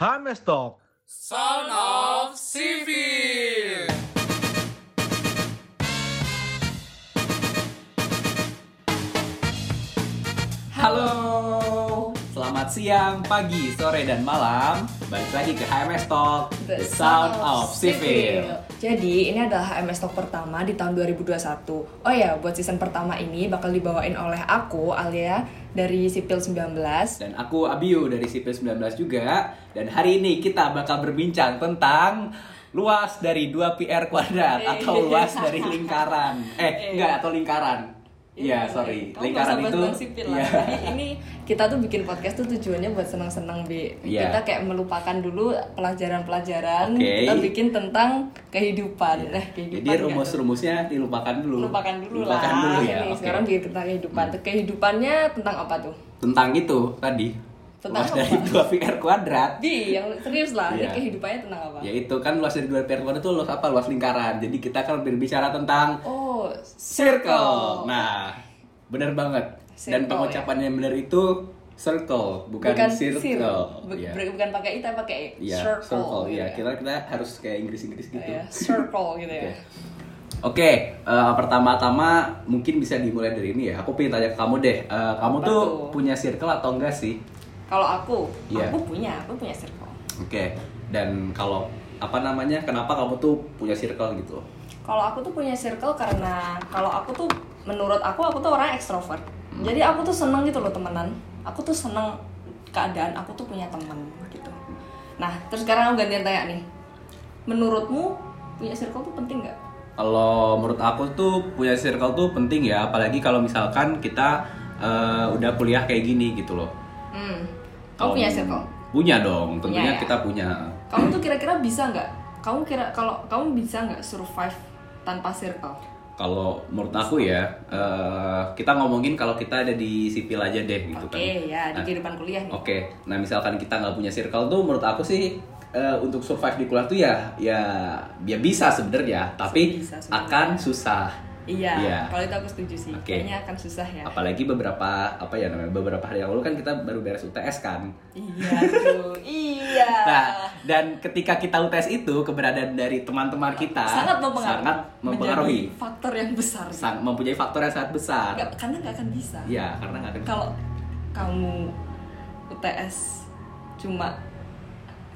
Hames Talk. Sound of Civil. Halo, selamat siang, pagi, sore, dan malam. Balik lagi ke HMS Talk, The Sound of Civil. Jadi ini adalah HMS Talk pertama di tahun 2021. Oh ya, buat season pertama ini bakal dibawain oleh aku Alia dari Sipil 19. Dan aku Abiu dari Sipil 19 juga. Dan hari ini kita bakal berbincang tentang luas dari 2 PR kuadrat atau luas dari lingkaran. Eh, enggak, atau lingkaran. Iya, sorry. Kamu Lingkaran itu iya. Jadi ini kita tuh bikin podcast tuh tujuannya buat senang-senang bi. Iya. Kita kayak melupakan dulu pelajaran-pelajaran. Oke. Kita bikin tentang kehidupan. Eh, kehidupan. Jadi nggak tuh? rumus-rumusnya dilupakan dulu. lupakan dulu Lupakan lah. dulu ya. Ini oke. sekarang bikin tentang kehidupan. Kehidupannya tentang apa tuh? Tentang itu tadi. Tentang luas dari apa? 2 PR kuadrat. Bi, yang serius lah. Iya. Ini kehidupannya tentang apa? Ya itu kan luas dari dua PR kuadrat itu luas apa? Luas lingkaran. Jadi kita kan berbicara tentang Oh, circle. Nah, benar banget. Dan Circle, pengucapan yang benar itu circle, bukan, circle. sir- bu- Iya. bu- bukan pakai i tapi pakai. Iya, circle. circle. gitu Iya, ya. kita kita harus kayak Inggris-Inggris gitu. Iya, circle gitu ya. Oke. Oke, eh, pertama-tama mungkin bisa dimulai dari ini ya. Aku pengen tanya ke kamu deh. Eh, kamu Apa tuh tuh? punya circle atau enggak sih? Kalau aku, Iya. aku punya, aku punya circle. Oke. Dan kalau apa namanya? Kenapa kamu tuh punya circle gitu? Kalau aku tuh punya circle karena kalau aku tuh menurut aku aku tuh orang ekstrovert. Hmm. Jadi aku tuh seneng gitu loh temenan. Aku tuh seneng keadaan aku tuh punya temen gitu. Nah, terus sekarang aku gantian tanya nih. Menurutmu punya circle tuh penting nggak? Kalau menurut aku tuh punya circle tuh penting ya, apalagi kalau misalkan kita eh, udah kuliah kayak gini gitu loh. Hmm. Kamu punya circle? Punya dong, tentunya Punya ya? kita punya. Kamu tuh kira-kira bisa nggak? Kamu kira kalau kamu bisa nggak survive tanpa circle? Kalau menurut aku ya, eh, kita ngomongin kalau kita ada di sipil aja deh gitu Oke kan. ya di Nah, kehidupan kuliah nih. Oke, nah misalkan kita nggak punya circle tuh, menurut aku sih eh, untuk survive di kuliah tuh ya, ya, ya bisa sebenarnya, tapi Bisa akan susah. Iya, Iya. kalau itu aku setuju sih. Oke. Kayaknya akan susah ya. Apalagi beberapa apa ya namanya beberapa hari yang lalu kan kita baru beres UTS kan. Iya tuh, iya. Nah, dan ketika kita UTS itu keberadaan dari teman-teman kita sangat mempengaruhi. sangat mempengaruhi, faktor yang besar. sang, mempunyai faktor yang sangat besar. Nggak- karena nggak akan bisa. Iya, karena nggak ada Kalau kamu UTS cuma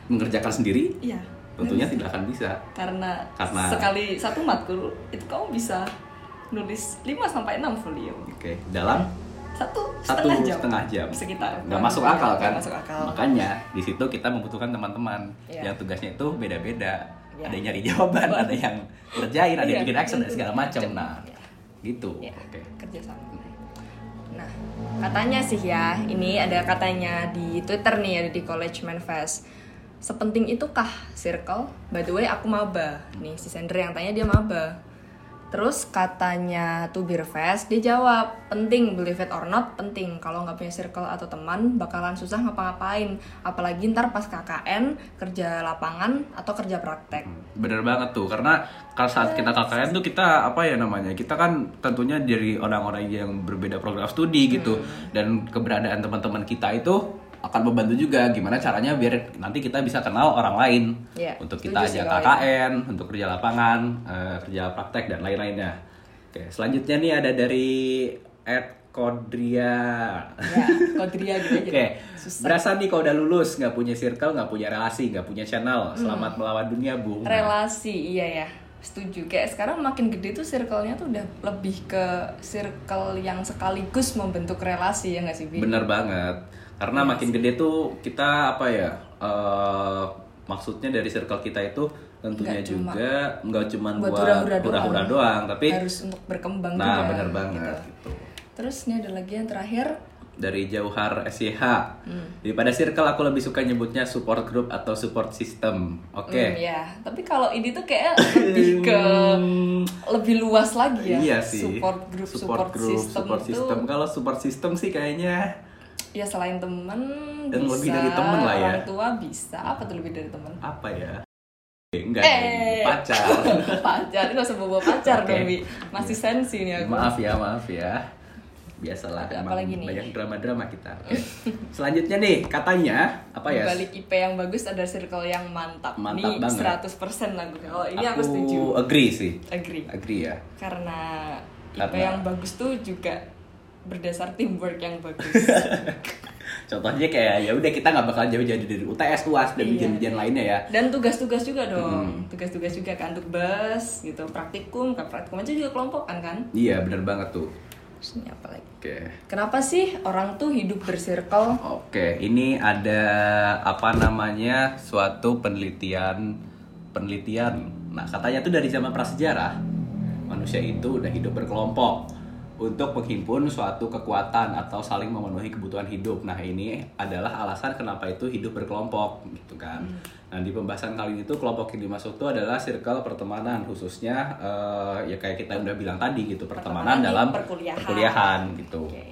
mengerjakan sendiri, iya. tentunya tidak akan bisa. Karena, Karena- sekali satu matkul itu kamu bisa nulis 5 sampai 6 folio. Oke, dalam Satu, satu setengah jam. setengah jam. Sekitar. Nggak masuk akal kan? Masuk akal. Makanya di situ kita membutuhkan teman-teman Iya. yang tugasnya itu beda-beda. Iya. Ada yang nyari jawaban, ada yang ngerjain, ada yang Iya, bikin action dan segala macam. Nah, Iya. gitu. Ya, Oke. kerja sama. Nah, katanya sih ya, ini ada katanya di Twitter nih, ada di College Manifest. Sepenting itukah circle? By the way, aku maba. Nih, si Sender yang tanya dia maba. Terus katanya Tubir Fest, dia jawab, penting, believe it or not, penting. Kalau nggak punya circle atau teman, bakalan susah ngapa-ngapain. Apalagi ntar pas KKN, kerja lapangan, atau kerja praktek. Bener banget tuh, karena kalau saat kita KKN tuh kita apa ya namanya, kita kan tentunya dari orang-orang yang berbeda program studi gitu, Hmm. dan keberadaan teman-teman kita itu akan membantu juga gimana caranya biar nanti kita bisa kenal orang lain Iya, untuk kita ajak KKN, untuk kerja lapangan, eh, kerja praktek dan lain-lainnya. Oke, selanjutnya nih ada dari Ed Kodria. Ya, kodria gitu aja. Oke, Susah. berasa nih kalau udah lulus nggak punya circle, nggak punya relasi, nggak punya channel, selamat melawan dunia bu. Nah, relasi iya ya setuju kayak sekarang makin gede tuh circle-nya tuh udah lebih ke circle yang sekaligus membentuk relasi ya nggak sih Bi? Bener banget, karena Iya makin gede tuh kita apa ya? eh, maksudnya dari circle kita itu tentunya Nggak cuma juga nggak cuma buat hura-hura doang. doang, tapi harus untuk berkembang nah juga bener gitu. banget gitu. terus ini ada lagi yang terakhir Dari Jauhar SYH, Hmm. daripada circle aku lebih suka nyebutnya support group atau support system. Oke. hmm, ya tapi kalau ini tuh kayak lebih ke lebih luas lagi ya Iya sih. support group support, group, system support system. Kalau support system sih kayaknya ya selain temen Dan bisa, lebih dari temen lah ya. orang tua bisa apa tuh lebih dari temen apa ya? Eh, Enggak, Eh. pacar. pacar gak usah bawa pacar Oke. dong Bi masih sensi nih aku maaf ya, maaf ya. biasalah Ada apa emang lagi nih? banyak drama-drama kita. Oke. Selanjutnya nih katanya apa ya? Balik IP yang bagus ada circle yang mantap. Mantap ini banget. 100% lagu. Kalau ini aku, setuju. agree sih. Agree. Agree ya. Karena IP Karena- yang bagus tuh juga berdasar teamwork yang bagus. Contohnya kayak ya udah kita nggak bakal jauh-jauh dari UTS, UAS dan Iya. ujian-ujian lainnya ya. Dan tugas-tugas juga dong. Tugas-tugas juga kan untuk bus gitu, praktikum, kan praktikum aja juga kelompokan kan. Iya benar banget tuh. Terus ini apa lagi? Oke. Kenapa sih orang tuh hidup bersirkel? Oke, ini ada apa namanya suatu penelitian penelitian. Nah, katanya tuh dari zaman prasejarah manusia itu udah hidup berkelompok untuk menghimpun suatu kekuatan atau saling memenuhi kebutuhan hidup. Nah, ini adalah alasan kenapa itu hidup berkelompok gitu kan. Nah, di pembahasan kali ini tuh kelompok yang dimaksud tuh adalah circle pertemanan khususnya eh, ya kayak kita udah bilang tadi gitu, pertemanan, Pertemanan dalam perkuliahan. perkuliahan gitu. Oke.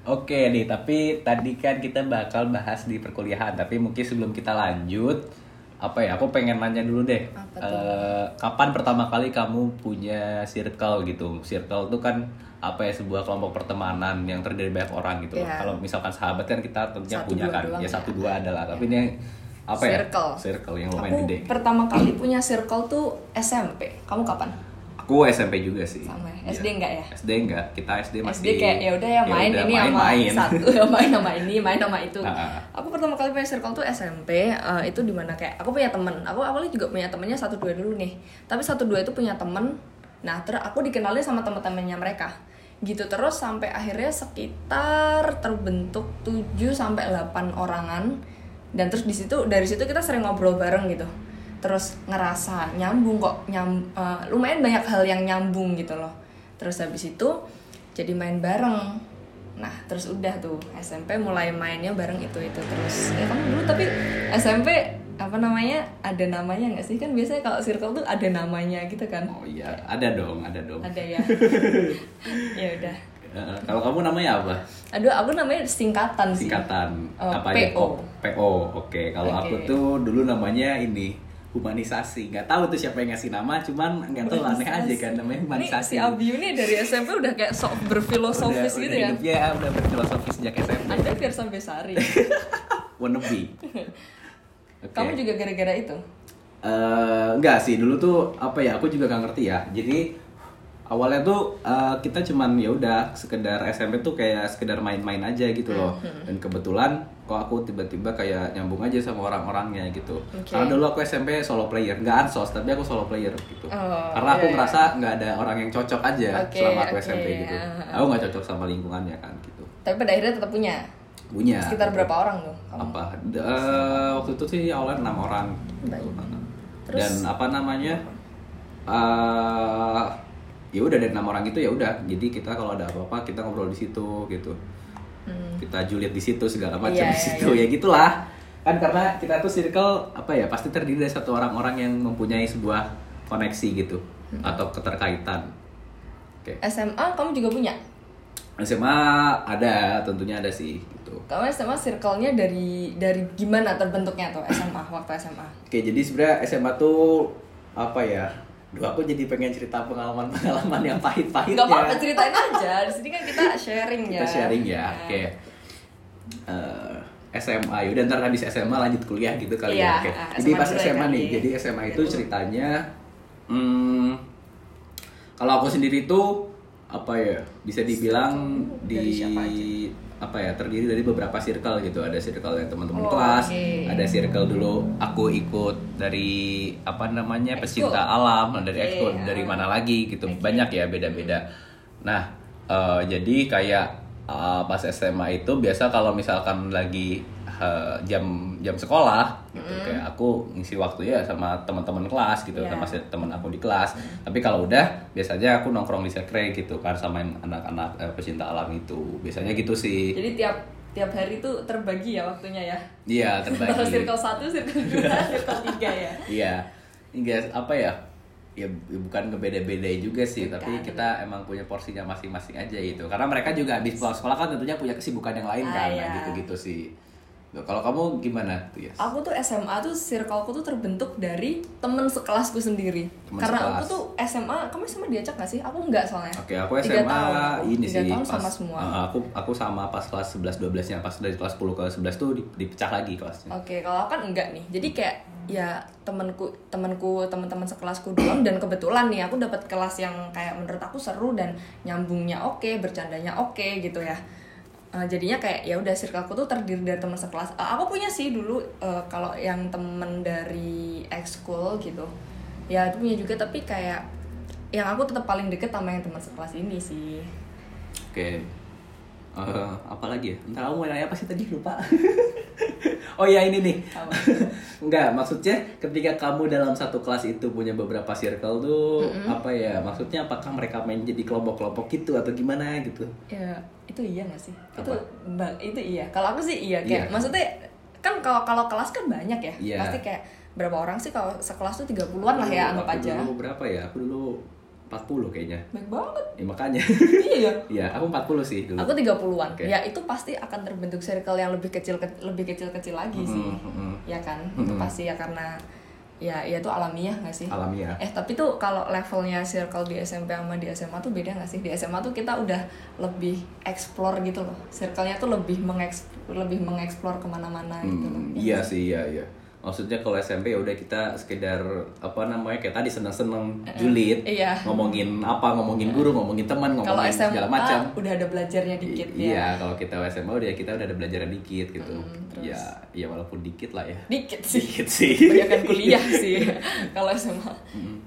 Oke nih, tapi tadi kan kita bakal bahas di perkuliahan, tapi mungkin sebelum kita lanjut, apa ya? Aku pengen nanya dulu deh, tuh? eh, kapan pertama kali kamu punya circle gitu? Circle itu kan apa ya sebuah kelompok pertemanan yang terdiri banyak orang gitu. loh. Iya. Kalau misalkan sahabat kan kita tentunya Satu, punya dua kan, ya ya. satu dua adalah. Tapi ini apa ya? Circle. Circle yang lumayan Aku gede. pertama kali punya circle tuh SMP. Kamu kapan? Aku SMP juga sih. Sama ya? Iya. SD enggak ya? SD enggak, kita SD masih. SD kayak ya udah ya main udah, ini sama main-main. satu ya main sama ini main sama itu Ah. aku pertama kali punya circle tuh SMP eh, itu di mana kayak aku punya temen aku awalnya juga punya temennya satu dua dulu nih tapi satu dua itu punya temen nah terus aku dikenalin sama teman-temannya mereka gitu terus sampai akhirnya sekitar terbentuk 7 sampai 8 orangan dan terus di situ dari situ kita sering ngobrol bareng gitu terus ngerasa nyambung kok nyam eh, lumayan banyak hal yang nyambung gitu loh terus habis itu jadi main bareng nah terus udah tuh SMP mulai mainnya bareng itu itu terus ya kamu dulu tapi SMP apa namanya ada namanya nggak sih kan biasanya kalau circle tuh ada namanya gitu kan Oh iya, ada dong, ada dong. ada ya ya udah kalau kamu namanya apa? aduh aku namanya singkatan sih Singkatan Oh, apa aja? PO. Oh, PO. Oke, kalau aku Oke. tuh dulu namanya ini humanisasi. Nggak tahu tuh siapa yang ngasih nama, cuman nggak tahu aneh aja kan namanya Ini humanisasi. si Abiu nih dari SMP udah kayak sok berfilosofis Udah- gitu udah ya. hidupnya udah berfilosofi sejak SMP. Anda biar sampai sari. Wannabe. Oke. Kamu juga gara-gara itu? Eh, enggak sih dulu tuh apa ya aku juga gak ngerti ya jadi awalnya tuh eh, kita cuman ya udah sekedar SMP tuh kayak sekedar main-main aja gitu loh Hmm, dan kebetulan kok aku tiba-tiba kayak nyambung aja sama orang-orangnya gitu Oke. karena dulu aku SMP solo player nggak ansos tapi aku solo player gitu Oh, karena aku iya, iya. ngerasa nggak ada orang yang cocok aja Oke, selama aku oke, SMP gitu ah. aku nggak cocok sama lingkungannya kan gitu Tapi pada akhirnya tetap punya. punya Sekitar gitu. berapa orang tuh? kamu? apa D- eh, waktu itu sih awalnya enam orang dan Terus? apa namanya eh ya udah dari enam orang itu ya udah jadi kita kalau ada apa-apa kita ngobrol di situ gitu Hmm. kita julid di situ segala macam Iya, di iya, situ iya. ya gitulah kan karena kita tuh circle apa ya pasti terdiri dari satu orang-orang yang mempunyai sebuah koneksi gitu Hmm. atau keterkaitan oke SMA kamu juga punya? SMA ada tentunya ada sih gitu Kamu SMA circle-nya dari dari gimana terbentuknya tuh SMA waktu SMA? Oke, jadi sebenarnya SMA tuh apa ya? Duh, aku jadi pengen cerita pengalaman-pengalaman yang pahit-pahit Gak apa-apa ceritain aja. Di sini kan kita sharing ya. Kita sharing ya. Nah. Oke. Eh, SMA yaudah ntar habis SMA lanjut kuliah gitu kali Iya, ya. Oke. ah, Jadi SMA pas ya SMA kali. nih, jadi SMA itu Gitu. ceritanya hmm, kalau aku sendiri tuh apa ya? Bisa dibilang di Dari siapa aja? apa ya terdiri dari beberapa circle gitu ada circle yang teman-teman Oh, kelas oke. ada circle dulu aku ikut dari apa namanya pecinta alam dari Oke, ekskul dari ah. mana lagi gitu Oke. banyak ya beda-beda nah eh, jadi kayak eh, pas SMA itu biasa kalau misalkan lagi eh, jam jam sekolah gitu kayak aku ngisi waktu ya sama teman-teman kelas gitu Iya. sama teman aku di kelas tapi kalau udah biasanya aku nongkrong di sekre gitu kan sama anak-anak eh, pecinta alam itu biasanya gitu sih Jadi tiap tiap hari tuh terbagi ya waktunya ya. iya Antara terbagi circle 1, circle 2, circle 3 ya. Iya, enggak apa ya? Ya bukan ngebeda-beda juga sih, Bukan. tapi kita emang punya porsinya masing-masing aja gitu. Karena mereka juga habis pulang sekolah kan tentunya punya kesibukan yang lain Ah, kan, iya. nah, gitu-gitu sih. Kalau kamu gimana tuh ya? Aku tuh SMA tuh circleku tuh terbentuk dari temen sekelasku sendiri. Temen Karena sekelas. aku tuh SMA, kamu SMA diajak gak sih? Aku enggak soalnya. Oke, aku Tiga SMA tahun aku. ini sih tahun pas sama semua. Uh, aku aku sama pas kelas 11 12 nya pas dari kelas 10 ke 11 tuh di- dipecah lagi kelasnya. Oke, kalau aku kan enggak nih. Jadi kayak ya temanku temanku teman-teman sekelasku doang dan kebetulan nih aku dapat kelas yang kayak menurut aku seru dan nyambungnya oke, bercandanya oke gitu ya. Eh, jadinya kayak ya udah circleku tuh terdiri dari teman sekelas. Eh, aku punya sih dulu eh, kalau yang temen dari ekskul gitu. Ya itu punya juga tapi kayak yang aku tetap paling deket sama yang teman sekelas ini sih. Oke. Eh, apa lagi ya? Entar kamu mau nanya apa sih tadi lupa. oh ya ini nih. Enggak, maksudnya ketika kamu dalam satu kelas itu punya beberapa circle tuh apa ya? Maksudnya apakah mereka main jadi kelompok-kelompok gitu atau gimana gitu? Ya, itu iya gak sih? Apa? Itu itu iya. Kalau aku sih iya kayak Iya. maksudnya kan kalau kalau kelas kan banyak ya. Iya. Pasti kayak berapa orang sih kalau sekelas tuh 30-an lah ya anggap Aku aja. Dulu berapa ya? Aku dulu 40 kayaknya. Baik banget. Ya makanya. iya. Iya, aku 40 sih dulu. Aku 30-an. Oke. Ya itu pasti akan terbentuk circle yang lebih kecil lebih kecil-kecil lagi sih. Mm-mm, mm-mm. Ya kan? Itu Mm-mm. pasti ya karena ya ya itu alamiah gak sih? Alamiah. Eh tapi tuh kalau levelnya circle di SMP sama di SMA tuh beda gak sih? Di SMA tuh kita udah lebih explore gitu loh. Circle-nya tuh lebih mengeks lebih mengeksplor ke mana-mana gitu loh. Hmm, iya sih, iya iya. Maksudnya kalau SMP ya udah kita sekedar apa namanya kayak tadi seneng-seneng julid, Iya. ngomongin apa, ngomongin guru, ngomongin teman, Kalau ngomongin SMA segala macam. udah ada belajarnya dikit I- Iya, ya. kalau kita SMA udah kita udah ada belajaran dikit gitu. Mm, terus? ya, ya walaupun dikit lah ya. Dikit sih. Dikit sih. Banyakan kuliah sih kalau SMA.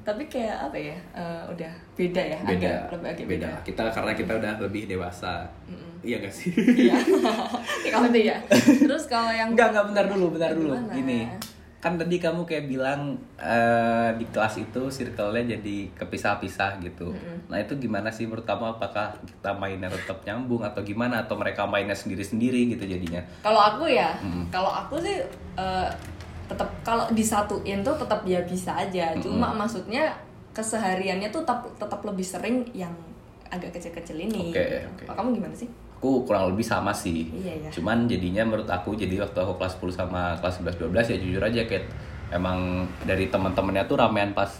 Tapi kayak apa ya? eh, udah beda ya. beda, Agak, lebih agak beda. Kita karena kita udah lebih dewasa. Iya gak sih? Iya. kalau itu ya. Terus kalau yang Enggak, enggak bentar dulu, bentar dulu. Gimana? Gini. Kan tadi kamu kayak bilang eh, di kelas itu circle-nya jadi kepisah-pisah gitu. Nah, itu gimana sih menurut kamu apakah kita mainnya tetap nyambung atau gimana atau mereka mainnya sendiri-sendiri gitu jadinya? Kalau aku ya, Mm. kalau aku sih eh, tetap kalau disatuin tuh tetap ya bisa aja. Cuma maksudnya kesehariannya tuh tetap tetap lebih sering yang agak kecil-kecil ini. Oke, gitu. oke. Kalau kamu gimana sih? Aku kurang lebih sama sih. Iya, iya. Cuman jadinya menurut aku jadi waktu aku kelas 10 sama kelas 11 12 ya jujur aja kayak emang dari teman-temannya tuh ramean pas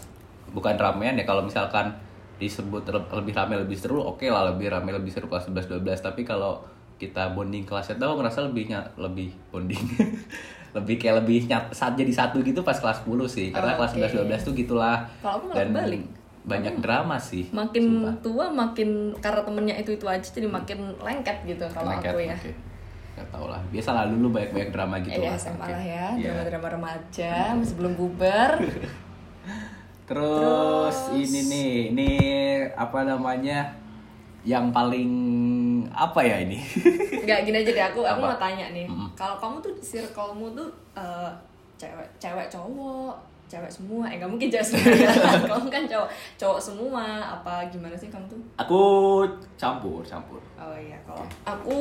bukan ramean ya kalau misalkan disebut le- lebih rame lebih seru oke lah lebih rame lebih seru kelas 11 12 tapi kalau kita bonding kelasnya tuh aku ngerasa lebih ny- lebih bonding lebih kayak lebih nyat, saat jadi satu gitu pas kelas 10 sih karena kelas Oke. 11 12 tuh gitulah Kalau aku malah kebalik. Banyak drama sih Makin sumpah. tua makin karena temennya itu itu aja jadi makin lengket gitu kalau Lengket, aku ya. oke. Nggak tau lah biasalah dulu banyak-banyak drama gitu Eh, lah SMA lah ya, Iya. drama-drama remaja, masih belum bubar. Terus, ini nih, ini apa namanya? Yang paling apa ya ini? Enggak gini aja deh, aku aku mau tanya nih. Mm-mm. Kalau kamu tuh circle-mu tuh eh, cewek cewek cowok, cewek semua. Eh nggak mungkin cewek semua. kamu kan cowok cowok semua. Apa gimana sih kamu tuh? Aku campur, campur. Oh iya, kalau aku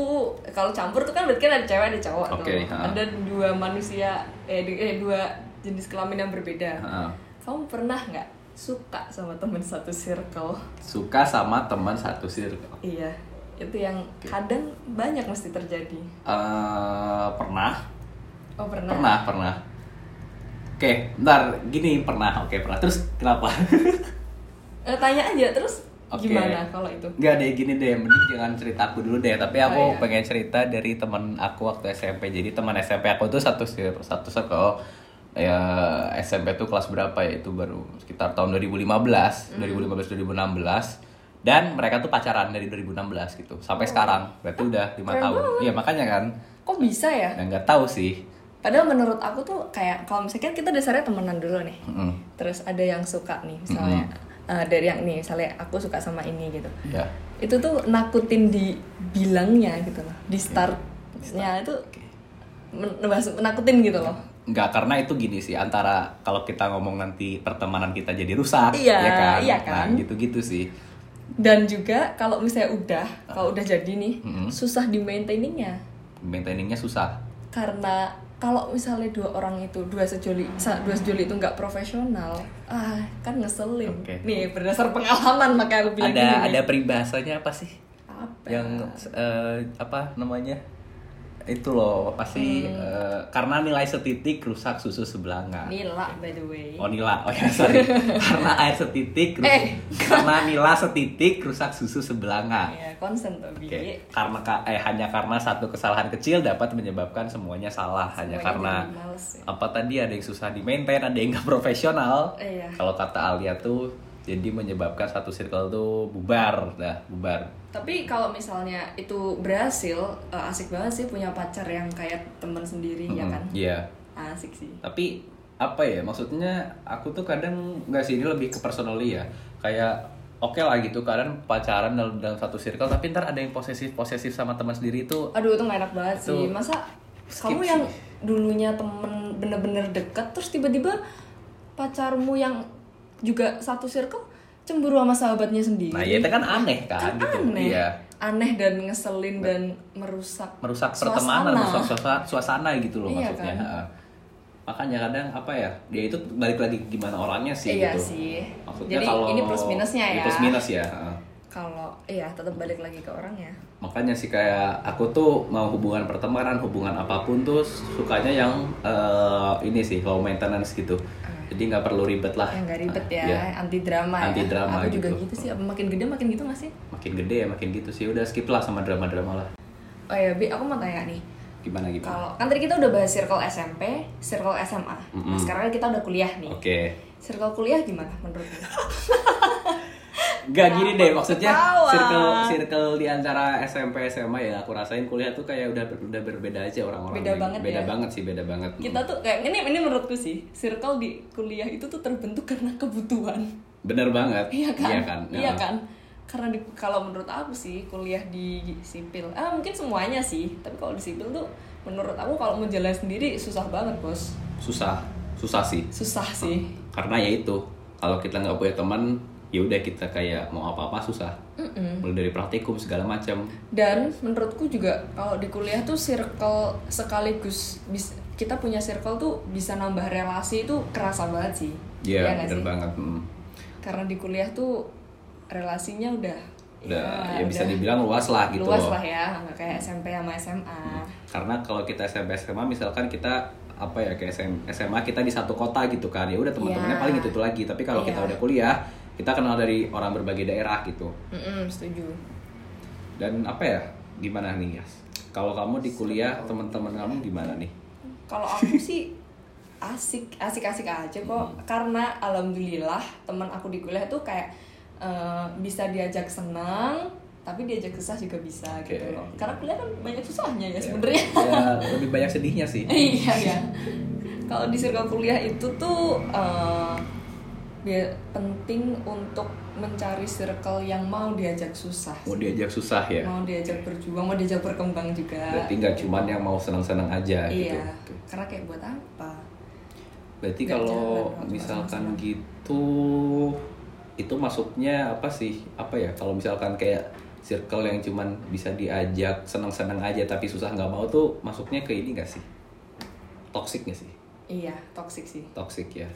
kalau campur tuh kan berarti kan ada cewek ada cowok Oke, tuh. ha. Ada dua manusia eh, eh dua jenis kelamin yang berbeda. Heeh. Kamu pernah nggak suka sama temen satu circle? Suka sama teman satu circle. Iya, itu yang kadang banyak mesti terjadi. Eh, pernah, Oh pernah? pernah, pernah. Oke, bentar, gini pernah, oke pernah. Terus kenapa? Eh, tanya aja terus Oke. gimana kalau itu? Enggak deh, gini deh, mending jangan cerita aku dulu deh. Tapi aku Oh, iya. pengen cerita dari teman aku waktu SMP. Jadi teman SMP aku tuh satu sir- satu circle. Ya SMP tuh kelas berapa ya? Itu baru sekitar tahun 2015, 2015 2016. Dan mereka tuh pacaran dari 2016 gitu sampai sekarang. Berarti udah lima Oh. tahun. Iya makanya kan. Kok bisa ya? Nggak tahu sih. Padahal menurut aku tuh kayak kalau misalkan kita dasarnya temenan dulu nih. Mm-mm. Terus ada yang suka nih misalnya eh, dari yang nih misalnya aku suka sama ini gitu. Ya. Itu tuh nakutin di bilangnya gitu loh. Di startnya itu men- menakutin gitu loh. Enggak, karena itu gini sih antara kalau kita ngomong nanti pertemanan kita jadi rusak, Iya, ya kan? iya kan? Nah, gitu-gitu sih. Dan juga kalau misalnya udah, kalau udah jadi nih, Mm-mm. susah di maintainingnya. Maintainingnya susah. Karena kalau misalnya dua orang itu dua sejoli dua sejoli itu nggak profesional, ah kan ngeselin. Oke. Nih berdasar pengalaman makanya aku bilang ada gini nih. ada peribahasanya apa sih apa? yang eh, apa namanya itu loh pasti Hmm. eh, karena nilai setitik rusak susu sebelanga. Nila by the way. Oh nila, oh ya sorry. karena air setitik, rus- Eh. karena nila setitik rusak susu sebelanga. Ya, konsen tuh. Oke, karena ka- eh hanya karena satu kesalahan kecil dapat menyebabkan semuanya salah hanya Semuanya karena jadi males ya. apa tadi ada yang susah di maintain, ada yang nggak profesional. Iya. Kalau kata Alia tuh jadi menyebabkan satu circle tuh bubar, dah bubar. Tapi kalau misalnya itu berhasil, eh, asik banget sih punya pacar yang kayak teman sendiri ya Mm-mm, kan? Iya. Asik sih. Tapi apa ya maksudnya aku tuh kadang nggak sih ini lebih ke personally ya kayak oke lah gitu kadang pacaran dalam, dalam satu circle tapi ntar ada yang posesif posesif sama teman sendiri itu Aduh itu gak enak banget sih. Masa skip kamu sih. yang dulunya temen bener-bener deket terus tiba-tiba pacarmu yang juga satu circle cemburu sama sahabatnya sendiri. nah ya itu kan aneh kan, gitu aneh. iya Aneh dan ngeselin dan merusak merusak suasana. pertemanan merusak suasana, suasana gitu loh Iya maksudnya kan? Makanya kadang apa ya dia itu balik lagi gimana orangnya sih Iya gitu sih. maksudnya Jadi kalau ini plus minusnya ya. plus minus ya. Kalau iya tetap balik lagi ke orangnya. makanya sih kayak aku tuh mau hubungan pertemanan hubungan apa pun tuh sukanya yang eh, ini sih low maintenance gitu jadi nggak perlu ribet lah Yang gak ribet ya, Iya. anti drama ya. Anti drama Aku juga gitu. gitu sih. Makin gede makin gitu gak sih? makin gede ya makin gitu sih udah skip lah sama drama drama lah Oh ya, Bi, aku mau tanya nih. gimana gimana Kalau kan tadi kita udah bahas circle SMP, circle SMA. Nah, Mm-mm. sekarang kita udah kuliah nih. oke Circle kuliah gimana menurutmu? Gak gini deh maksudnya Ketawa. circle circle di antara SMP SMA ya aku rasain kuliah tuh kayak udah udah berbeda aja orang-orang Beda banget beda ya. banget sih beda banget kita tuh kayak ini ini menurutku sih, circle di kuliah itu tuh terbentuk karena kebutuhan. bener banget Iya kan? iya kan Iya Ya. kan? Karena di, kalau menurut aku sih kuliah di sipil, ah mungkin semuanya sih. Tapi kalau di sipil tuh menurut aku kalau mau jalan sendiri susah banget bos. susah susah sih Susah sih. karena ya itu kalau kita nggak punya teman ya udah kita kayak mau apa apa susah Mm-mm. mulai dari praktikum segala macam Dan menurutku juga kalau di kuliah tuh circle sekaligus bis, kita punya circle tuh bisa nambah relasi itu kerasa banget sih. Iya Iya bener sih? banget mm. Karena di kuliah tuh relasinya udah udah ya, bisa dibilang luas lah gitu luas loh lah ya, nggak kayak SMP sama SMA. karena kalau kita SMP SMA misalkan kita apa ya kayak SM SMA kita di satu kota gitu kan ya udah teman-temannya Iya. paling itu itu lagi tapi kalau kita Iya. udah kuliah kita kenal dari orang berbagai daerah gitu. Mm-mm, setuju. dan apa ya? Gimana nih Yas? Kalau kamu di kuliah teman-teman kamu gimana nih? Kalau aku sih asik asik asik aja kok. Karena alhamdulillah teman aku di kuliah tuh kayak eh, bisa diajak senang tapi diajak susah juga bisa Oke. gitu. loh karena kuliah kan banyak susahnya ya sebenarnya. Ya lebih banyak sedihnya sih. Iya ya kalau di circle kuliah itu tuh dia penting untuk mencari circle yang mau diajak susah. Mau diajak susah ya? Mau diajak berjuang mau diajak berkembang juga. Berarti nggak cuman yang mau senang-senang aja gitu iya karena kayak buat apa? Berarti kalau jalan misalkan senang-senang. gitu itu masuknya apa sih? Apa ya? Kalau misalkan kayak circle yang cuman bisa diajak senang-senang aja tapi susah nggak mau tuh masuknya ke ini gak sih? Toxic gak sih? Iya toxic sih. Toxic ya.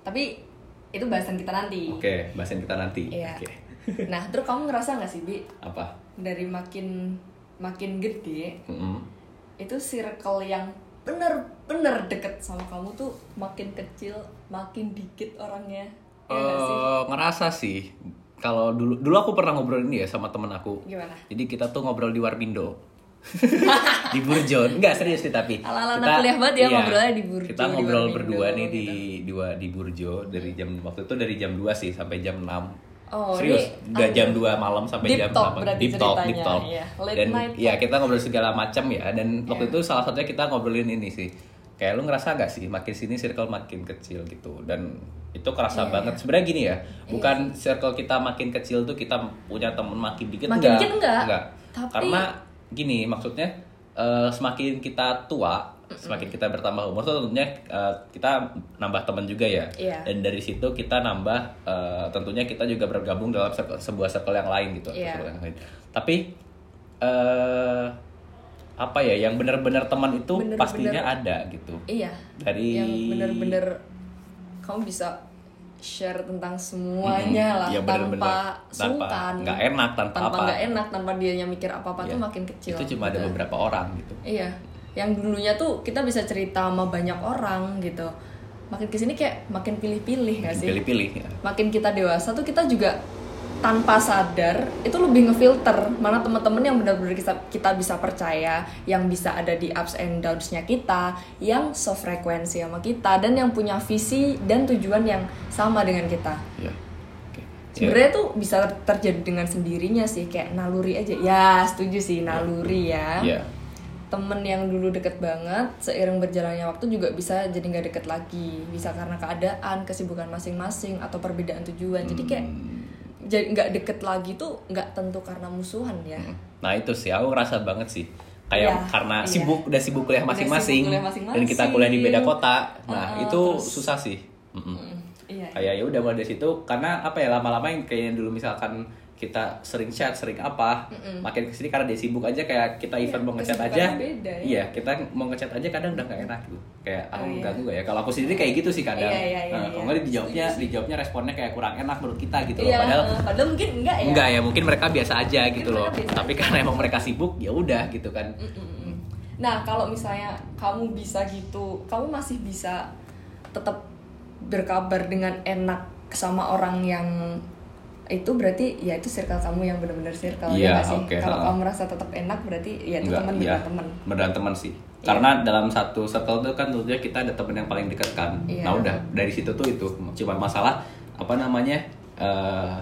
Tapi itu bahasan kita nanti. Oke bahasan kita nanti. Iya. oke. Nah terus kamu ngerasa nggak sih bi? Apa? Dari makin makin gede Mm-mm. itu circle yang bener-bener deket sama kamu tuh makin kecil makin dikit orangnya. Ya nggak sih? Eh, ngerasa sih. Kalau dulu dulu aku pernah ngobrol ini ya sama temen aku. Gimana? Jadi kita tuh ngobrol di Warmindo di Burjo enggak serius nih tapi Ala-ala anak kuliah banget ya ngobrolnya di Burjo, kita ngobrol berdua nih di gitu. di wa- di Burjo dari jam waktu itu dari jam 2 sih sampai jam 6 Oh, serius ada- jam 2 malam sampai Deep jam talk 8 berarti deep talk deep talk. iya. Late dan night ya kita ngobrol segala macam ya dan waktu Iya. itu salah satunya kita ngobrolin ini sih. Kayak lu ngerasa gak sih makin sini circle makin kecil gitu dan itu kerasa Iya, banget. sebenarnya gini ya bukan circle kita makin kecil tuh kita punya temen makin dikit Makin enggak. dikit enggak. Tapi- karena gini maksudnya eh, semakin kita tua semakin kita bertambah umur tuh tentunya eh, kita nambah teman juga ya Iya. dan dari situ kita nambah eh, tentunya kita juga bergabung dalam circle- sebuah circle yang lain gitu Iya. circle yang lain. tapi eh apa ya yang benar-benar teman itu Bener-bener- pastinya ada gitu iya dari yang bener-bener kamu bisa share tentang semuanya lah Iya, bener-bener. tanpa Tanpa- sungkan nggak enak, tanpa apa. nggak enak tanpa dia mikir apa apa tuh Iya. makin kecil itu cuma ada gitu. beberapa orang gitu iya yang dulunya tuh kita bisa cerita sama banyak orang gitu makin ke sini kayak makin pilih-pilih gak sih pilih-pilih ya. makin kita dewasa tuh kita juga tanpa sadar itu lebih ngefilter. Mana teman-teman yang benar-benar kita, kita bisa percaya yang bisa ada di ups and downs-nya kita yang sefrekuensi sama kita dan yang punya visi dan tujuan yang sama dengan kita. Ya oke. Sebenarnya tuh bisa terjadi dengan sendirinya sih kayak naluri aja. Ya setuju sih naluri ya. Ya temen yang dulu deket banget seiring berjalannya waktu juga bisa jadi nggak deket lagi. Bisa karena keadaan kesibukan masing-masing atau perbedaan tujuan. Jadi kayak jadi nggak deket lagi tuh nggak tentu karena musuhan ya Nah itu sih aku ngerasa banget sih kayak Iya, karena iya. sibuk udah sibuk kuliah masing-masing dan kita kuliah di beda kota. Nah Uh-uh, itu terus- susah sih. Mm-mm. iya Kayak ya udah mulai dari situ karena apa ya lama-lama yang kayaknya dulu misalkan kita sering chat sering apa makin ke sini karena dia sibuk aja kayak kita event mau ngechat aja beda, ya. iya kita mau ngechat aja kadang udah gak enak gitu kayak aku Oh, iya. ganggu gak ya kalau aku sendiri kayak gitu sih kadang Iya, iya, iya, Nah, iya. kalau nggak dijawabnya dijawabnya responnya kayak kurang enak menurut kita gitu loh iya padahal padahal mungkin enggak ya Enggak ya, mungkin mereka biasa aja gitu loh. Tapi karena emang mereka sibuk, ya udah gitu kan. Mm-mm. Nah, kalau misalnya kamu bisa gitu, kamu masih bisa tetap berkabar dengan enak sama orang yang itu berarti ya itu circle kamu yang benar-benar circle Iya, ya nggak sih? kalau kamu merasa tetap enak berarti ya itu teman iya. beneran teman. Beneran teman sih. Iya. Karena dalam satu circle tuh kan tentunya kita ada teman yang paling dekat kan. Iya. Nah udah dari situ tuh itu cuma masalah apa namanya eh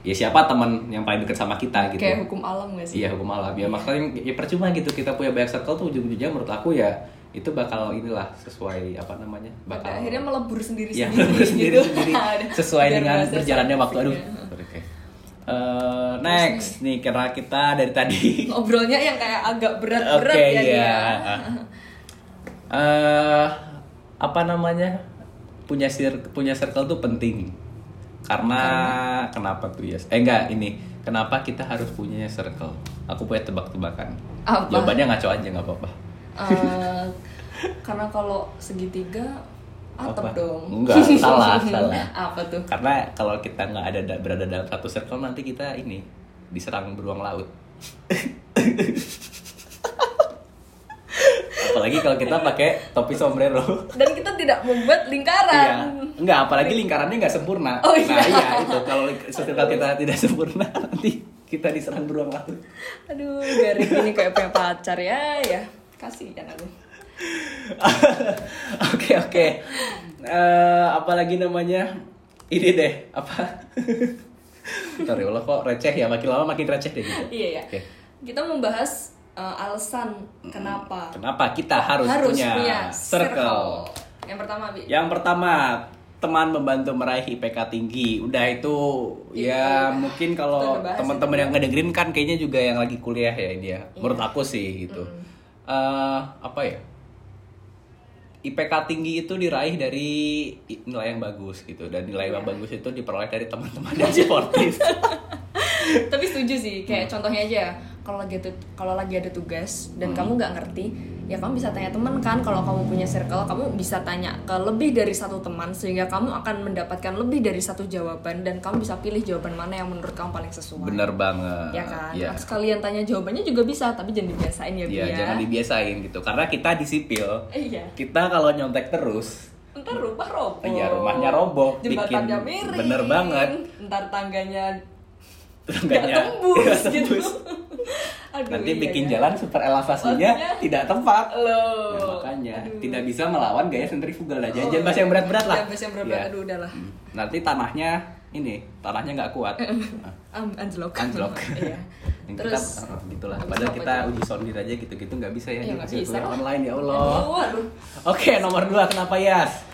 ya siapa teman yang paling dekat sama kita gitu. Kayak hukum alam gak sih? Iya hukum alam ya makanya ya percuma gitu kita punya banyak circle tuh ujung-ujungnya menurut aku ya itu bakal inilah sesuai apa namanya Pada bakal akhirnya melebur sendiri ya sendiri, sendiri sendiri. Sesuai dengan berjalannya waktu aduh. ya. sorry, oke. Eh, next nih kira kita dari tadi. Ngobrolnya yang kayak agak berat-berat ya iya. Dia. Eh, apa namanya? Punya sir punya circle tuh penting. Karena, kenapa tuh ya eh enggak ini. Kenapa kita harus punya circle? Aku punya tebak-tebakan. Jawabannya ngaco aja nggak apa-apa. Eh, karena kalau segitiga atap Apa? dong. Enggak, salah, salah. Apa tuh? karena kalau kita nggak ada da- berada dalam satu circle nanti kita ini diserang beruang laut apalagi kalau kita pakai topi sombrero Dan kita tidak membuat lingkaran. iya enggak apalagi lingkarannya nggak sempurna Oh, iya. nah iya itu kalau circle kita tidak sempurna nanti kita diserang beruang laut Aduh, garing ini kayak punya pacar ya, ya. Kasih kan aku. oke oke Eh, apalagi namanya ini deh apa ya Allah kok receh ya makin lama makin receh deh gitu Iya ya. Oke. Kita membahas uh, alasan kenapa Kenapa kita harus, punya, circle? Yang pertama, Bi. Yang pertama, teman membantu meraih IPK tinggi. Udah itu Iya. ya mungkin kalau teman-teman yang ngedengerin kan kayaknya juga yang lagi kuliah ya dia. Menurut aku sih gitu. Eh, apa ya? IPK tinggi itu diraih dari nilai yang bagus gitu dan nilai yang bagus itu diperoleh dari teman-teman yang sportif. Tapi setuju sih, kayak Hmm. contohnya aja kalau lagi ada kalau lagi ada tugas dan kamu nggak ngerti, ya kamu bisa tanya teman kan. Kalau kamu punya circle, kamu bisa tanya ke lebih dari satu teman sehingga kamu akan mendapatkan lebih dari satu jawaban dan kamu bisa pilih jawaban mana yang menurut kamu paling sesuai. Bener banget. Ya kan? Atau sekalian tanya jawabannya juga bisa, tapi jangan dibiasain ya, Iya, ya. jangan dibiasain gitu. Karena kita di sipil, Iya. kita kalau nyontek terus Ntar rumah roboh. Iya, rumahnya roboh, Jembatannya bikin- miring. bener banget. Ntar tangganya Tangganya tembus, nggak gitu. Aduh, Nanti iya, bikin iya. jalan super elevasinya Maksudnya? tidak tepat. Loh. Ya, makanya Aduh. tidak bisa melawan gaya sentrifugal lah. Jangan Oh, jangan bahas yang berat-berat lah. Jangan bahas yang berat-berat, Ya. aduh udahlah. Hmm. Nanti tanahnya ini, tanahnya nggak kuat. Um, anjlok. Anjlok. iya. Terus kita, oh, gitulah. Padahal kita tuh? uji sound aja gitu-gitu nggak bisa ya. Iya, nggak hasil bisa lah. online ya Allah. Aduh, aduh. Oke, nomor dua kenapa Yas?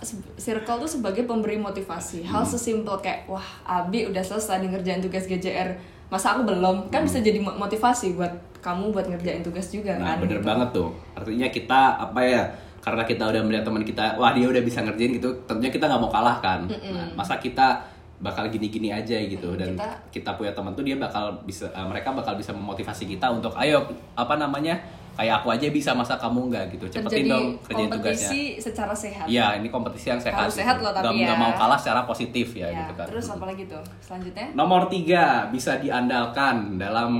Se- circle tuh sebagai pemberi motivasi. Hal Hmm. sesimpel kayak wah, Abi udah selesai nih ngerjain tugas GJR. Masa aku belum? Kan bisa jadi mo- motivasi buat kamu buat ngerjain tugas juga Hmm. Nah, kan. bener gitu. banget tuh. Artinya kita apa ya? Karena kita udah melihat teman kita, wah dia udah bisa ngerjain gitu. Tentunya kita nggak mau kalah kan. Nah, masa kita bakal gini-gini aja gitu dan kita, Kita- punya teman tuh dia bakal bisa eh, mereka bakal bisa memotivasi kita untuk ayo apa namanya kayak aku aja bisa masa kamu enggak gitu cepetin Terjadi dong kerjain tugasnya kompetisi secara sehat. Iya, ini kompetisi yang sehat. Harus sehat loh, tapi Nggak- ya. nggak mau kalah secara positif ya, Ya, gitu kan. Terus apa lagi tuh? Selanjutnya? Nomor tiga bisa diandalkan dalam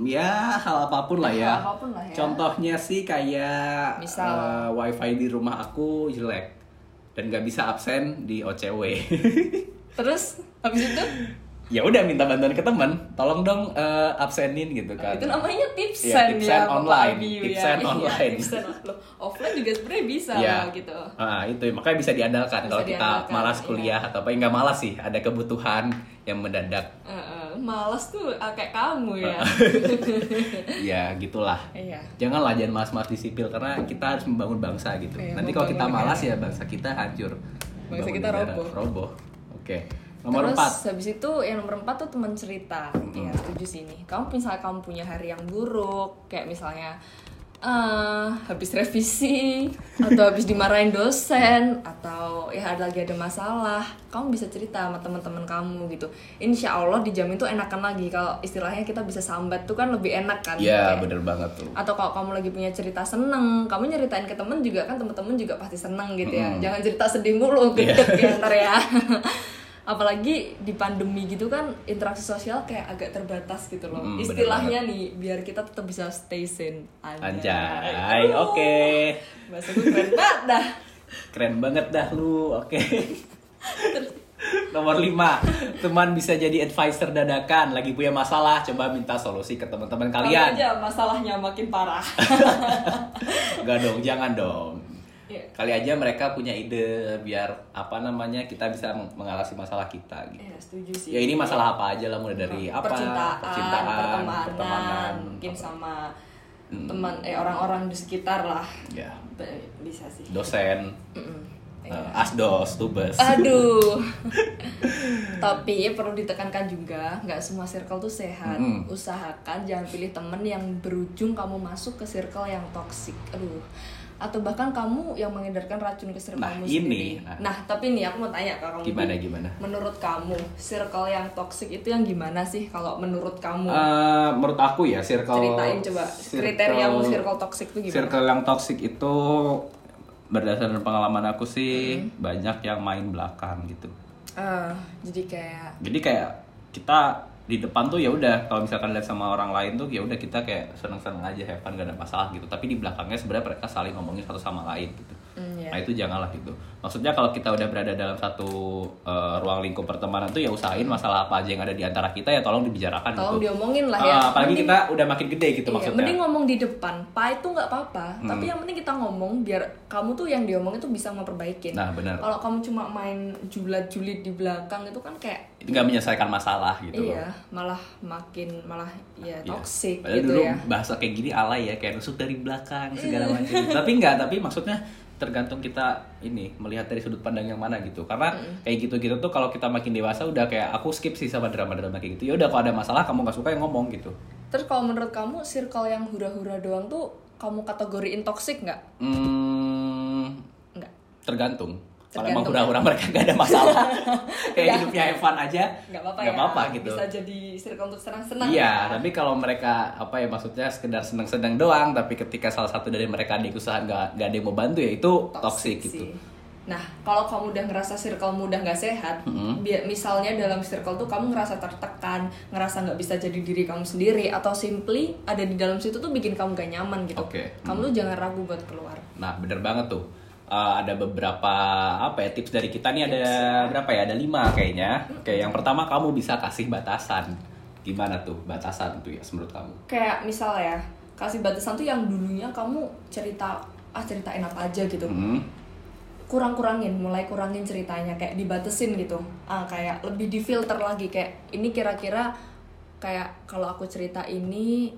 ya hal apa pun lah ya. Hal apa pun lah ya. Contohnya sih kayak Misal. eh, wifi di rumah aku jelek dan nggak bisa absen di OCW. Terus habis itu? Ya udah minta bantuan ke teman, tolong dong eh, absenin gitu kan. itu namanya tipsen Iya, tipsen ya, online, Abiu tipsen Iya, online. tipsen loh. Offline juga sebenarnya bisa loh, gitu. Ah, itu makanya bisa diandalkan Bisa kalau kita malas iya. kuliah atau apa nggak malas sih, ada kebutuhan yang mendadak. Eh, eh, malas tuh ah, kayak kamu ya. ya gitulah. Iya. Janganlah jangan malas-malas di sipil karena kita harus membangun bangsa gitu. Iya, Nanti kalau kita malas ya bangsa kita hancur. Bangsa kita negara. roboh. Roboh. Oke. Nomor Terus empat. habis itu yang nomor empat tuh teman cerita. Ya setuju sih nih. Kamu misalnya kamu punya hari yang buruk, kayak misalnya eh habis revisi atau habis dimarahin dosen atau ya ada lagi ada masalah, kamu bisa cerita sama teman-teman kamu gitu. Insya Allah dijamin tuh enakan lagi kalau istilahnya kita bisa sambat tuh kan lebih enak kan. Ya Kayak- bener banget tuh. atau kalau kamu lagi punya cerita seneng kamu nyeritain ke temen juga kan temen-temen juga pasti seneng gitu ya jangan cerita sedih mulu Iya. gitu ya ntar ya apalagi di pandemi gitu kan interaksi sosial kayak agak terbatas gitu loh. Mm, bener istilahnya nih biar kita tetap bisa stay sane. Anjay. Oke. bahasa gue keren banget dah. Keren banget dah lu. Oke. Nomor 5 Teman bisa jadi advisor dadakan. Lagi punya masalah Coba minta solusi ke teman-teman Kali kalian aja masalahnya makin parah. Enggak dong, jangan dong Iya. Kali aja mereka punya ide Biar apa namanya Kita bisa meng- mengatasi masalah kita gitu ya setuju sih Ya ini masalah apa aja lah Mulai dari apa percintaan, pertemanan, pertemanan, mungkin sama Hmm. teman eh orang-orang di sekitar lah Ya Be- bisa sih Dosen Mm-mm. eh, Asdos, Tubes Aduh. Tapi perlu ditekankan juga, nggak semua circle tuh sehat. Mm-mm. Usahakan jangan pilih temen yang berujung kamu masuk ke circle yang toksik. Aduh. Atau bahkan kamu yang mengedarkan racun ke circle Nah, kamu ini, sendiri. nah. Nah, tapi nih aku mau tanya ke kamu. Gimana, Bi. gimana? Menurut kamu, circle yang toksik itu yang gimana sih kalau menurut kamu? Eh, menurut aku ya circle Ceritain coba kriteriamu circle toksik itu gimana? Circle yang toxic itu berdasarkan pengalaman aku sih Hmm. banyak yang main belakang gitu. Ah, jadi kayak Jadi kayak kita di depan tuh ya udah kalau misalkan lihat sama orang lain tuh ya udah kita kayak seneng-seneng aja have fun gak ada masalah gitu. Tapi di belakangnya sebenarnya mereka saling ngomongin satu sama lain gitu. Mm, ya. Nah itu janganlah gitu. Maksudnya kalau kita udah berada dalam satu eh, ruang lingkup pertemanan tuh ya usahain masalah apa aja yang ada di antara kita ya tolong dibicarakan tolong gitu. diomongin lah ya. Ah, apalagi Mending- kita udah makin gede gitu Iya, maksudnya. mending ngomong di depan. Pa itu nggak apa-apa, Hmm. tapi yang penting kita ngomong biar kamu tuh yang diomongin tuh bisa memperbaikin. Nah, benar. Kalau kamu cuma main julat-julit di belakang itu kan kayak itu nggak menyelesaikan masalah gitu iya, malah makin malah ya Iya. toxic Padahal gitu dulu ya. bahasa kayak gini alay ya, kayak nusuk dari belakang segala Iya. macam. tapi enggak, tapi maksudnya tergantung kita ini melihat dari sudut pandang yang mana gitu. Karena kayak gitu-gitu tuh kalau kita makin dewasa udah kayak aku skip sih sama drama-drama kayak gitu. Ya udah kalau ada masalah kamu nggak suka yang ngomong gitu. Terus kalau menurut kamu circle yang hura-hura doang tuh kamu kategoriin toxic nggak? Hmm, Nggak. tergantung. Kalau emang hura-hura mereka gak ada masalah, kayak hidupnya have fun aja, Nggak apa-apa nggak ya. apa-apa gitu. Bisa jadi circle untuk senang-senang. Iya, ya. tapi kalau mereka apa ya maksudnya sekedar seneng-seneng doang, tapi ketika salah satu dari mereka ada usaha nggak nggak ada yang mau bantu ya itu toxic, gitu. sih. Nah, kalau kamu udah ngerasa circle-mu udah nggak sehat, Mm-hmm. misalnya dalam circle tuh kamu ngerasa tertekan, ngerasa nggak bisa jadi diri kamu sendiri, atau simply ada di dalam situ tuh bikin kamu gak nyaman gitu. Oke. Kamu tuh jangan ragu buat keluar. Nah, bener banget tuh. Eh, ada beberapa apa ya tips dari kita nih ada berapa ya? Ada lima kayaknya. Oke, yang pertama kamu bisa kasih batasan. Gimana tuh batasan tuh ya menurut kamu? Kayak misal ya, kasih batasan tuh yang dulunya kamu cerita ah ceritain apa aja gitu. Hmm. kurang-kurangin, mulai kurangin ceritanya kayak dibatesin gitu. Ah kayak lebih difilter lagi kayak ini kira-kira kayak kalau aku cerita ini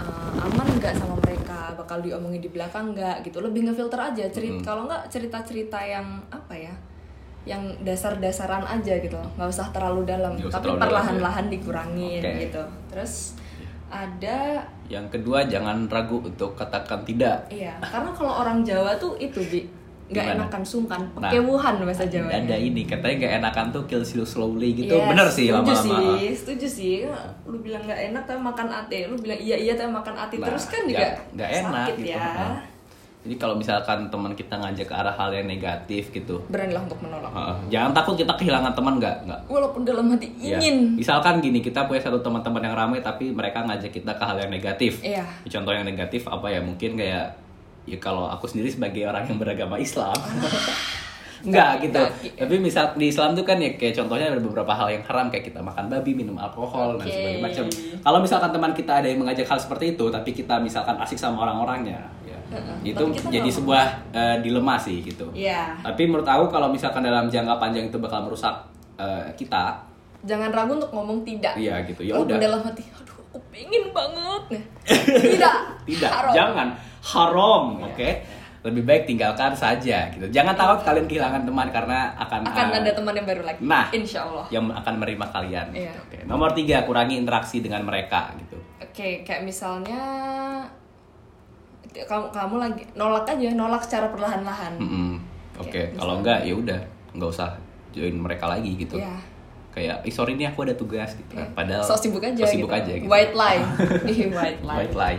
ah, aman nggak sama mereka, bakal diomongin di belakang nggak gitu. Lebih ngefilter aja cerita. Kalau nggak cerita-cerita yang apa ya? yang dasar-dasaran aja gitu nggak usah terlalu dalam usah tapi perlahan-lahan dikurangin Oke. gitu terus ada Yang kedua jangan ragu untuk katakan tidak. Iya, karena kalau orang Jawa tuh itu bi nggak enakan sungkan Nah, pekewuhan bahasa Jawa Ada ini katanya nggak enakan tuh kill you slowly gitu. Yes, Bener sih setuju lama-lama. sih, setuju sih. Lu bilang nggak enak tapi makan ate, lu bilang iya iya tapi makan ate Nah, terus kan juga nggak enak sakit gitu. ya. Heeh. Jadi kalau misalkan teman kita ngajak ke arah hal yang negatif gitu, Beranilah untuk menolak. jangan takut kita kehilangan teman nggak nggak. Walaupun dalam hati Ya, ingin. Misalkan gini, kita punya satu teman-teman yang ramai tapi mereka ngajak kita ke hal yang negatif. Iya. Contoh yang negatif apa ya? Mungkin kayak ya kalau aku sendiri sebagai orang yang beragama Islam. Enggak gitu. Enggak. Tapi misal di Islam tuh kan ya kayak contohnya ada beberapa hal yang haram kayak kita makan babi, minum alkohol dan Oke. sebagainya macam. Kalau misalkan teman kita ada yang mengajak hal seperti itu tapi kita misalkan asik sama orang-orangnya, ya, itu Tapi kita jadi nggak sebuah eh, dilema sih gitu. Iya. Tapi menurut aku kalau misalkan dalam jangka panjang itu bakal merusak eh, kita, Jangan ragu untuk ngomong tidak. Iya gitu. Ya udah. dalam hati, aduh aku pengen banget. Tidak. Tidak, Haram. jangan haram, Iya. oke? Lebih baik tinggalkan saja gitu. Jangan takut kalian kehilangan teman karena akan Akan eh, ada teman yang baru lagi. Nah. Insya Allah. yang akan menerima kalian. Iya. gitu. Oke. Nomor tiga, kurangi interaksi dengan mereka gitu. Oke, kayak misalnya kamu kamu lagi nolak aja, nolak secara perlahan-lahan. Mm-mm. Oke, Oke, kalau enggak ya udah, nggak usah join mereka lagi gitu. Iya. Kayak, "Ih, sorry nih aku ada tugas gitu kan. Iya. Padahal so sibuk aja so sibuk gitu. aja gitu. White lie. White lie. White lie.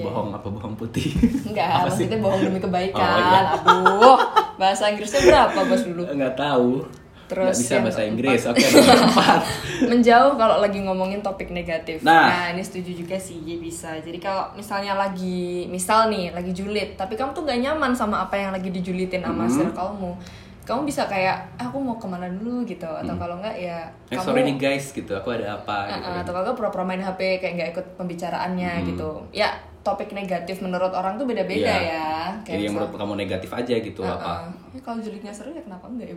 Oke. Bohong apa bohong putih? Enggak, Apa sih? maksudnya bohong demi kebaikan. Oh, iya. Aduh, bahasa Inggrisnya berapa bos dulu? Enggak tahu. Terus Nggak bisa bahasa. Inggris. Oke, nomor empat. Menjauh kalau lagi ngomongin topik negatif. Nah. ini setuju juga sih, ya bisa. Jadi kalau misalnya lagi, misal nih, lagi julid, tapi kamu tuh gak nyaman sama apa yang lagi dijulitin sama Hmm. circlemu. Kamu bisa kayak, "Ah, aku mau ke mana dulu gitu. Atau kalau enggak ya Eh, sorry nih guys gitu, aku ada apa Uh, gitu. uh, kan. atau kalau pura-pura main HP kayak nggak ikut pembicaraannya Hmm. gitu ya topik negatif menurut orang tuh beda-beda Iya. ya Jadi yang menurut kamu negatif aja gitu Uh, apa? uh. Ya, kalau julidnya seru ya kenapa enggak ya?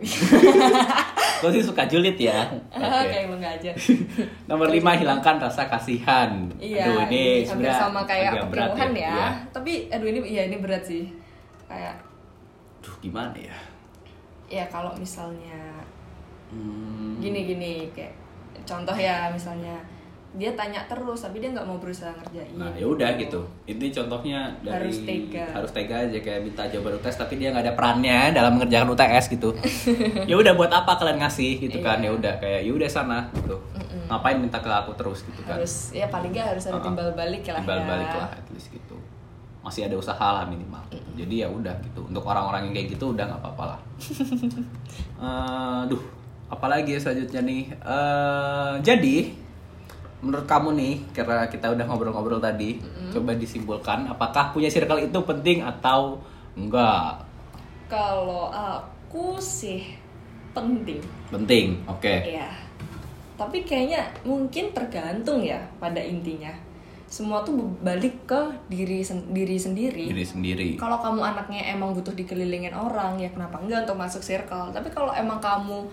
Kau sih suka julid ya? Oke. kayak lu nggak aja Nomor lima hilangkan rasa kasihan. iya Aduh, ini, hampir sebenarnya sama kayak berat perkembuhan ya, Iya. tapi aduh ini iya ini berat sih kayak Duh, gimana ya? ya kalau misalnya Hmm, gini-gini kayak contoh ya misalnya dia tanya terus tapi dia nggak mau berusaha ngerjain Nah, ya udah gitu. Ini contohnya dari Harus tega. harus tega aja kayak minta jawaban UTS tapi dia nggak ada perannya dalam mengerjakan UTS gitu. ya udah buat apa kalian ngasih gitu kan? Iya. Ya udah kayak ya udah sana gitu. Ngapain minta ke aku terus gitu kan? harus ya paling nggak harus ada timbal balik lah Timbal ya balik lah at least gitu. Masih ada usaha lah minimal. Jadi ya udah gitu. Untuk orang-orang yang kayak gitu udah nggak apa-apa lah. Eh, duh, apalagi ya selanjutnya nih. Eh, jadi menurut kamu nih, karena kita udah ngobrol-ngobrol tadi, coba disimpulkan apakah punya circle itu penting atau enggak? Kalau aku sih penting. Penting, oke. Iya. Tapi kayaknya mungkin tergantung ya pada intinya. Semua tuh balik ke diri sen- diri sendiri. Diri sendiri. Kalau kamu anaknya emang butuh dikelilingin orang, ya kenapa enggak untuk masuk circle. Tapi kalau emang kamu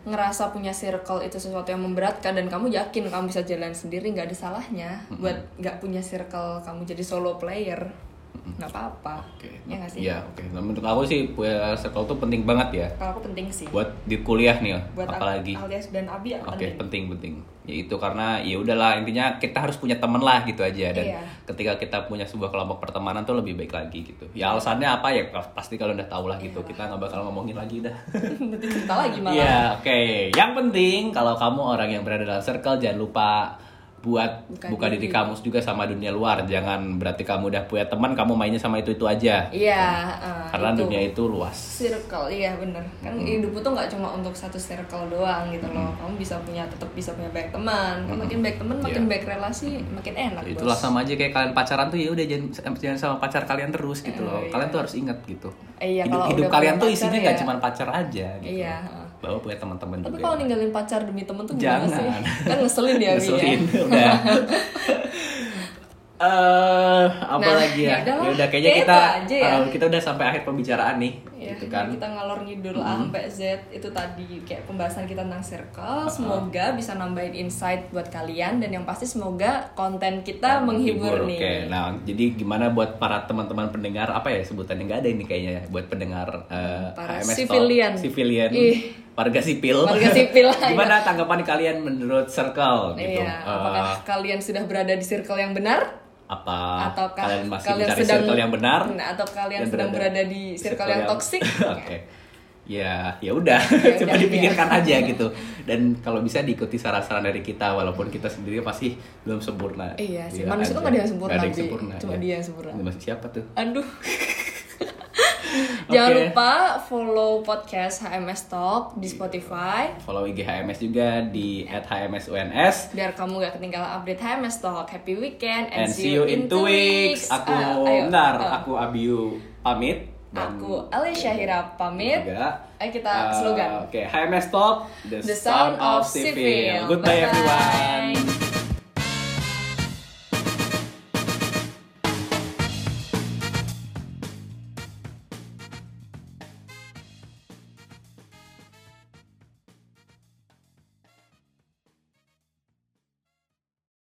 ngerasa punya circle itu sesuatu yang memberatkan dan kamu yakin kamu bisa jalan sendiri nggak ada salahnya buat nggak punya circle kamu jadi solo player nggak apa-apa Oke. ya nggak sih Iya, oke. Nah, Menurut aku sih punya circle tuh penting banget ya. kalau aku penting sih Buat di kuliah nih, buat Al- apalagi. alias dan Abi ya Oke, penting penting penting. Ya itu karena ya udahlah intinya kita harus punya teman lah gitu aja dan Iya. ketika kita punya sebuah kelompok pertemanan tuh lebih baik lagi gitu. Ya alasannya apa ya pasti kalau udah tahu lah gitu. Kita nggak bakal ngomongin lagi dah. cerita lagi malah Iya, oke. Yang penting kalau kamu orang yang berada dalam circle jangan lupa buat Buka buka diri diri. kamu juga sama dunia luar. Jangan berarti kamu udah punya teman kamu mainnya sama itu itu aja. iya eh, Karena itu. dunia itu luas. circle iya bener kan hidup itu nggak cuma untuk satu circle doang gitu loh kamu bisa punya tetap bisa punya banyak teman kan makin baik teman makin Iya. baik relasi makin enak Itulah bos. sama aja kayak kalian pacaran tuh ya udah jangan jangan sama pacar kalian terus gitu loh. Oh, iya. Kalian tuh harus ingat gitu. Eh, iya, hidup hidup kalian tuh isinya nggak ya. cuma pacar aja gitu. Iya. Bahwa punya teman-teman tapi juga. kalau yang ninggalin pacar demi temen tuh gimana sih Jangan. kan ngeselin ya ya Ngeselin, udah. Eh, apa Nah, lagi ya? ya udahlah. Ya udah kayaknya Kayak kita ya. eh, kita udah sampai akhir pembicaraan nih, Ya, gitu kan. kita ngalor ngidul A sampai Z itu tadi kayak pembahasan kita tentang circle. Semoga bisa nambahin insight buat kalian dan yang pasti semoga konten kita menghibur, nih. Oke, nah jadi gimana buat para teman-teman pendengar apa ya sebutannya nggak ada ini kayaknya ya, buat pendengar eh, Para Talk, civilian. civilian, Ih. Warga sipil. Warga sipil lah, gimana tanggapan kalian menurut circle gitu? Iya, Eh, apakah kalian sudah berada di circle yang benar apa Ataukah kalian masih kalian mencari sedang- circle yang benar Nah, atau kalian dan sedang berada di circle yang toxic? oke ya ya udah Ya coba udah, dipikirkan ya. aja gitu dan kalau bisa diikuti saran-saran dari kita walaupun kita sendiri pasti belum sempurna Iya sih, Bilang manusia tuh aja. nggak ada yang sempurna, Nggak ada yang sempurna Cuma ya. dia yang sempurna. Masih siapa tuh Aduh. Jangan Oke. lupa follow podcast HMS Talk di Spotify follow IG HMS juga di @hmsuns biar kamu gak ketinggalan update HMS Talk. Happy weekend and see you in two weeks. Aku Ah, ayo. bentar, Ah. aku Abiu pamit. dan Aku Alicia Hira pamit. juga. Ayo kita Uh, slogan. Oke, HMS Talk, the, The Sound of Civil. Civil. Goodbye everyone.